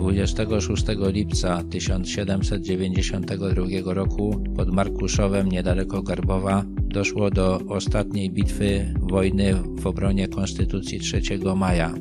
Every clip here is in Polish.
26 lipca 1792 roku pod Markuszowem niedaleko Garbowa doszło do ostatniej bitwy wojny w obronie Konstytucji 3 maja.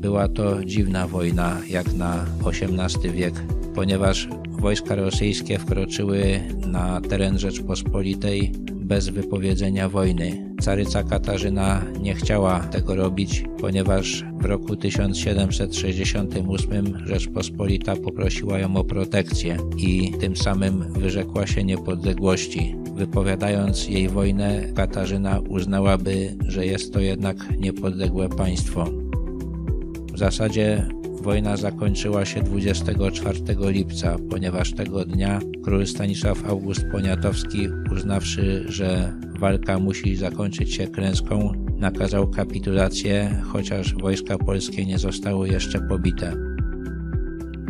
Była to dziwna wojna jak na XVIII wiek, ponieważ wojska rosyjskie wkroczyły na teren Rzeczpospolitej bez wypowiedzenia wojny. Caryca Katarzyna nie chciała tego robić, ponieważ w roku 1768 Rzeczpospolita poprosiła ją o protekcję i tym samym wyrzekła się niepodległości. Wypowiadając jej wojnę, Katarzyna uznałaby, że jest to jednak niepodległe państwo. W zasadzie wojna zakończyła się 24 lipca, ponieważ tego dnia król Stanisław August Poniatowski, uznawszy, że walka musi zakończyć się klęską, nakazał kapitulację, chociaż wojska polskie nie zostały jeszcze pobite.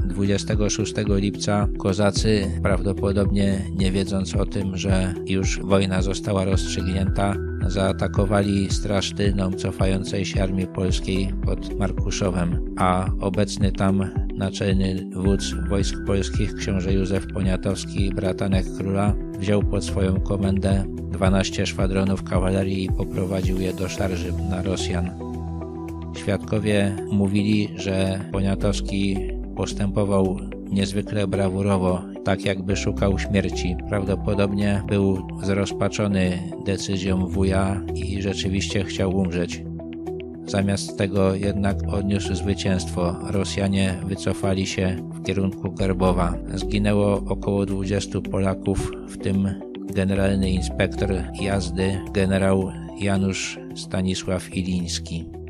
26 lipca kozacy, prawdopodobnie nie wiedząc o tym, że już wojna została rozstrzygnięta, zaatakowali straż tylną cofającej się armii polskiej pod Markuszowem, a obecny tam naczelny wódz wojsk polskich książę Józef Poniatowski, bratanek króla, wziął pod swoją komendę 12 szwadronów kawalerii i poprowadził je do szarży na Rosjan. Świadkowie mówili, że Poniatowski postępował niezwykle brawurowo, tak jakby szukał śmierci. Prawdopodobnie był zrozpaczony decyzją wuja i rzeczywiście chciał umrzeć. Zamiast tego jednak odniósł zwycięstwo. Rosjanie wycofali się w kierunku Garbowa. Zginęło około 20 Polaków, w tym generalny inspektor jazdy generał Janusz Stanisław Iliński.